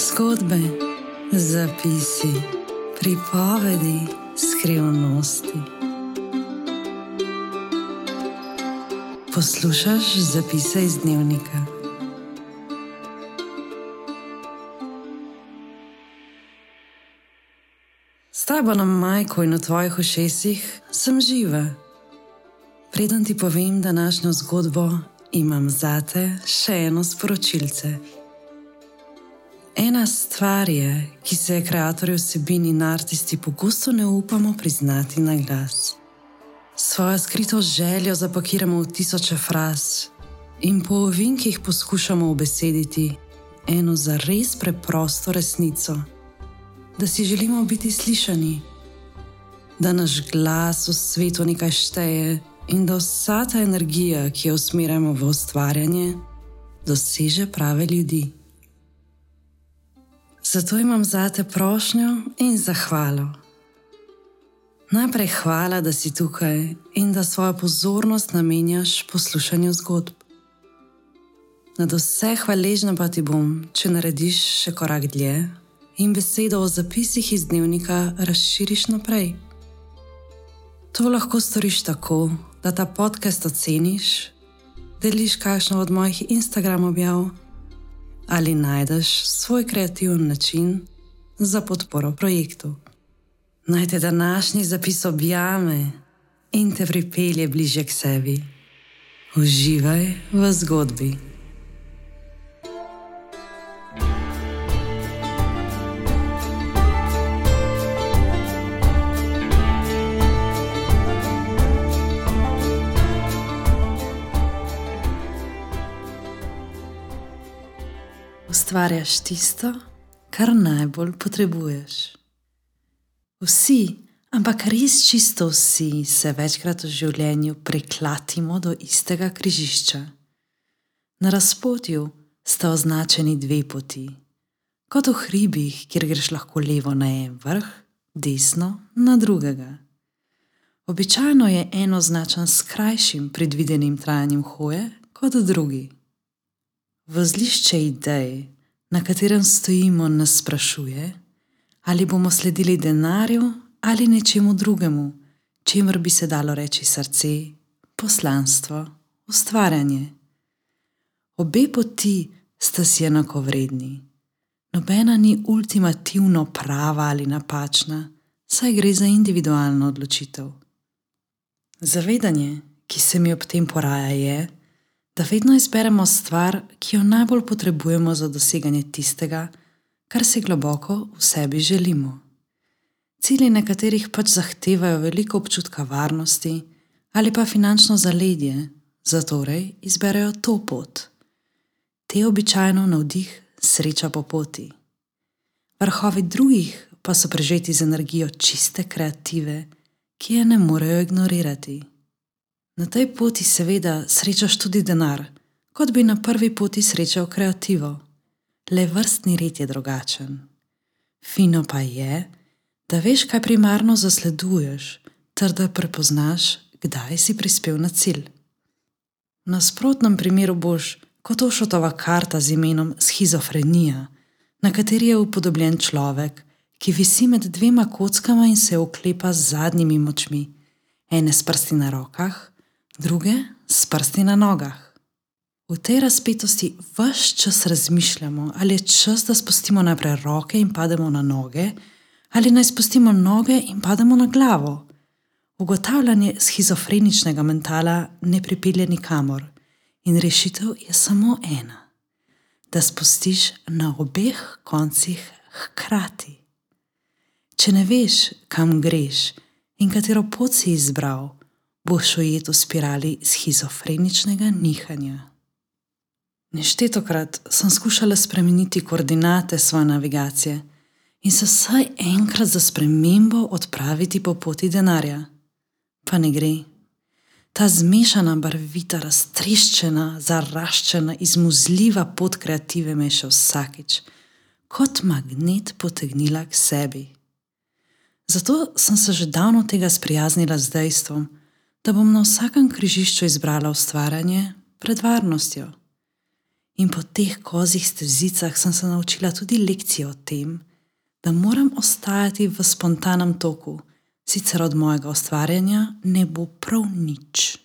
Zgodbe, zapisi, pripovedi, skrivnosti. Poslušaj zapise iz dnevnika. S tabo na majku in v tvojih ušesih sem živa. Preden ti povem današnjo zgodbo, imam zate še eno sporočilce. Ena stvar je, ki se je ustvarjalci vsebin in artisti pogosto ne upamo priznati na glas. Svojo skrito željo zapakiramo v tisoče fraz in po ovinkih poskušamo obesediti eno za res preprosto resnico: da si želimo biti slišani, da naš glas v svetu nekaj šteje in da vsa ta energija, ki jo usmerjamo v ustvarjanje, doseže prave ljudi. Zato imam zate prošnjo in zahvalo. Najprej hvala, da si tukaj in da svojo pozornost namenjaš poslušanju zgodb. Na vse hvaležna pa ti bom, če narediš še korak dlje in besedo o zapisih iz dnevnika razširiš naprej. To lahko storiš tako, da ta podcast oceniš, deliš kakšno od mojih Instagram objav ali najdeš svoj kreativen način za podporo projektu. Naj te današnji zapis objame in te pripelje bliže k sebi. Uživaj v zgodbi. Ustvarjaš tisto, kar najbolj potrebuješ. Vsi, ampak res čisto vsi, se večkrat v življenju preklatimo do istega križišča. Na razpotju sta označeni dve poti, kot v hribih, kjer greš lahko levo na en vrh, desno na drugega. Običajno je eno označen s krajšim predvidenim trajanjem hoje kot drugi. Vozlišče idej, na katerem stojimo, nas sprašuje, ali bomo sledili denarju ali nečemu drugemu, čemer bi se dalo reči srce, poslanstvo, ustvarjanje. Obe poti sta si enako vredni. Nobena ni ultimativno prava ali napačna, saj gre za individualno odločitev. Zavedanje, ki se mi ob tem poraja, je, da vedno izberemo stvar, ki jo najbolj potrebujemo za doseganje tistega, kar si globoko v sebi želimo. Cilji nekaterih pač zahtevajo veliko občutka varnosti ali pa finančno zaledje, zato izberejo to pot. Te običajno navdih sreča po poti. Vrhovi drugih pa so prežeti z energijo čiste kreative, ki je ne morejo ignorirati. Na tej poti, seveda, srečaš tudi denar, kot bi na prvi poti srečal kreativo. Le vrstni red je drugačen. Fino pa je, da veš, kaj primarno zasleduješ, ter da prepoznaš, kdaj si prispel na cilj. V nasprotnem primeru boš kot ošotova karta z imenom schizofrenija, na kateri je upodobljen človek, ki visi med dvema kockama in se oklepa z zadnjimi močmi, ene s prsti na rokah, druge s prsti na nogah. V tej razpetosti vse čas razmišljamo, ali je čas, da spustimo najprej roke in pademo na noge, ali naj spustimo noge in pademo na glavo. Ugotavljanje schizofreničnega mentala ne pripelje nikamor in rešitev je samo ena: da spustiš na obeh koncih hkrati. Če ne veš, kam greš in katero pot si izbral, boš ujet v spirali schizofreničnega nihanja. Neštetokrat sem skušala spremeniti koordinate svoje navigacije in se vsaj enkrat za spremembo odpraviti po poti denarja. Pa ne gre. Ta zmešana, barvita, raztreščena, zaraščena, izmuzljiva pot kreative me je še vsakič, kot magnet potegnila k sebi. Zato sem se že davno tega sprijaznila z dejstvom, da bom na vsakem križišču izbrala ustvarjanje pred varnostjo. In po teh kozih stezicah sem se naučila tudi lekcije o tem, da moram ostajati v spontanem toku, sicer od mojega ustvarjanja ne bo prav nič.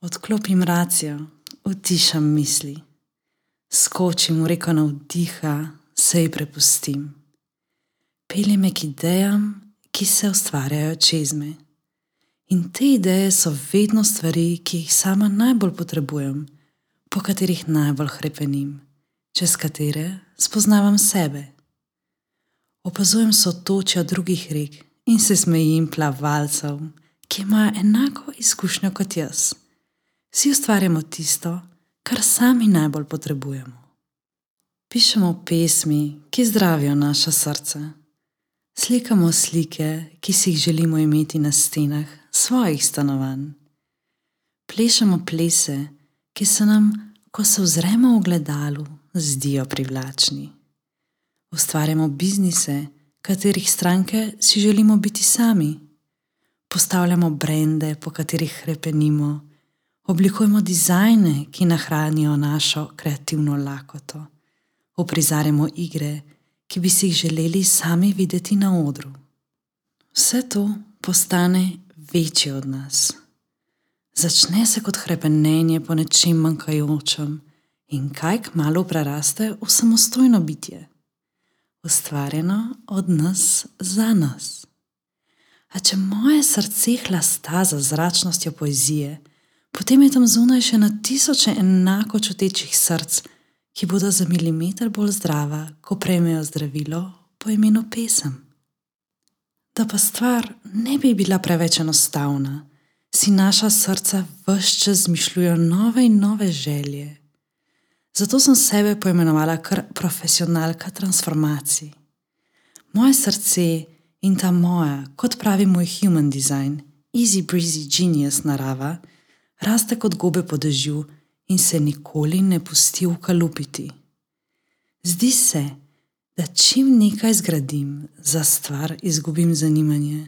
Odklopim racijo, utišam misli, skočim v reko navdiha, se ji prepustim. Pelje me k idejam, ki se ustvarjajo čez me. In te ideje so vedno stvari, ki jih sama najbolj potrebujem, po katerih najbolj krepenim, čez katere spoznavam sebe. Opazujem sotočja drugih rek in se smejim plavalcev, ki imajo enako izkušnjo kot jaz. Vsi ustvarjamo tisto, kar sami najbolj potrebujemo. Pišemo pesmi, ki zdravijo naša srca. Slikamo slike, ki si jih želimo imeti na stenah svojih stanovanj. Plešemo plese, ki se nam, ko se ozremo v gledalu, zdijo privlačni. Ustvarjamo biznise, katerih stranke si želimo biti sami. Postavljamo brende, po katerih krepenimo, oblikujemo dizajne, ki nahranijo našo kreativno lakoto, uprizarjamo igre, ki bi si jih želeli sami videti na odru. Vse to postane večje od nas. Začne se kot krepenenje po nečem manjkajočem in kaj kmalo preraste v samostojno bitje ustvarjeno od nas za nas. A če moje srce hlasta za zračnostjo poezije, potem je tam zunaj še na tisoče enako čutečih src, ki bodo za milimeter bolj zdrava, ko prejmejo zdravilo po imenu pesem. Da pa stvar ne bi bila preveč enostavna, si naša srca vse čas zmišljujejo nove in nove želje. Zato sem sebe poimenovala kar profesionalka transformacij. Moje srce in ta moja, kot pravi moj human design, easy breezy genius narava, raste kot gobe po dežju in se nikoli ne pusti ukalupiti. Zdi se, da čim nekaj zgradim, za stvar izgubim zanimanje.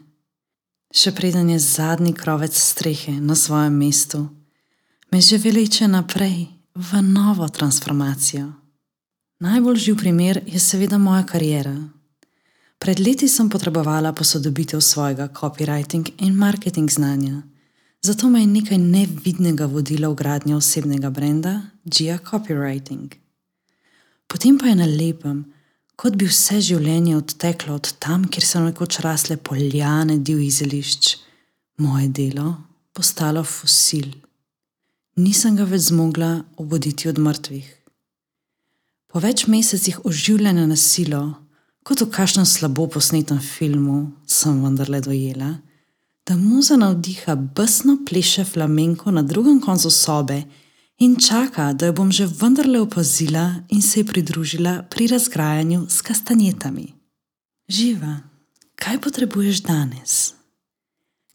Še preden je zadnji krovec strehe na svojem mestu, me že veliče naprej v novo transformacijo. Najbolj živ primer je seveda moja karijera. Pred leti sem potrebovala posodobitev svojega copywriting in marketing znanja, zato me je nekaj nevidnega vodilo v gradnjo osebnega brenda Gia Copywriting. Potem pa je na lepem, kot bi vse življenje odteklo od tam, kjer so nekoč rasle poljane divjih zelišč, moje delo postalo fosil nisem ga več zmogla obuditi od mrtvih. Po več mesecih oživljanja na silo, kot v kažem slabo posnetem filmu, sem vendarle dojela, da muza navdiha besno pleše flamenko na drugem koncu sobe in čaka, da jo bom že vendarle opazila in se ji pridružila pri razgrajanju s kastanjetami. Živa, kaj potrebuješ danes?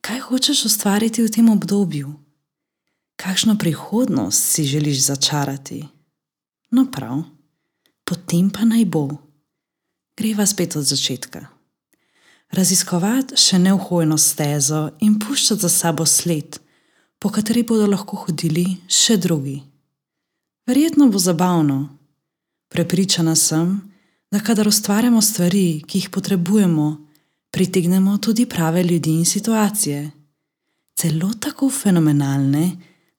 Kaj hočeš ustvariti v tem obdobju? kakšno prihodnost si želiš začarati. No, prav, potem pa naj bo. Greva spet od začetka. Raziskovati še neuhojeno stezo in puščati za sabo sled, po kateri bodo lahko hodili še drugi. Verjetno bo zabavno. Prepričana sem, da kadar ustvarjamo stvari, ki jih potrebujemo, pritegnemo tudi prave ljudi in situacije. Celo tako fenomenalne,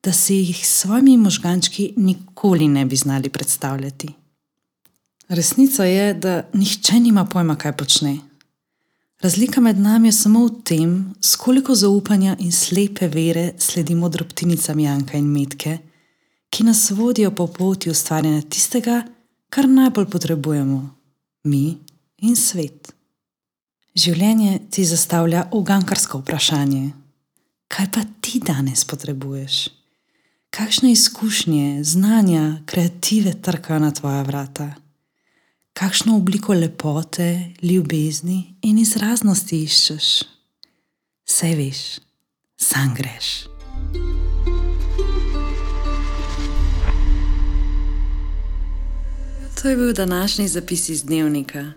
da si jih s svojimi možgančki nikoli ne bi znali predstavljati. Resnica je, da nihče nima pojma, kaj počne. Razlika med nami je samo v tem, s koliko zaupanja in slepe vere sledimo drobtinicam Janka in Metke, ki nas vodijo po poti ustvarjanja tistega, kar najbolj potrebujemo, mi in svet. Življenje ti zastavlja ugankarsko vprašanje: Kaj pa ti danes potrebuješ? kakšne izkušnje, znanja, kreative trkajo na tvoja vrata, kakšno obliko lepote, ljubezni in izraznosti iščeš. Vse veš, sam greš. To je bil današnji zapis iz dnevnika.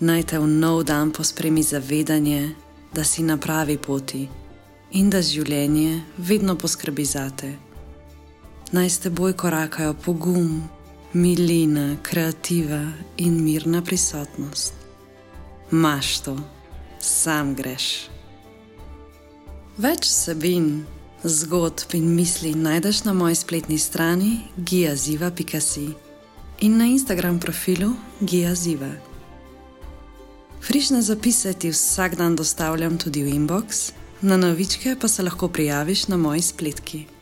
Naj te v nov dan pospremi zavedanje, da si na pravi poti in da življenje vedno poskrbi za te naj s teboj korakajo pogum, milina, kreativa in mirna prisotnost. Maš to, sam greš. Več sebin, zgodb in misli najdeš na moji spletni strani giaziva.si in na Instagram profilu giaziva. Frišne zapise ti vsak dan dostavljam tudi v inbox, na novičke pa se lahko prijaviš na moji spletki.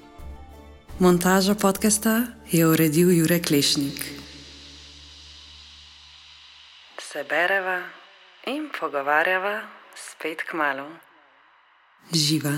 Montažo podcasta je uredil Jurek Klešnik. Se bereva in pogovarjava spet k malu. Živa.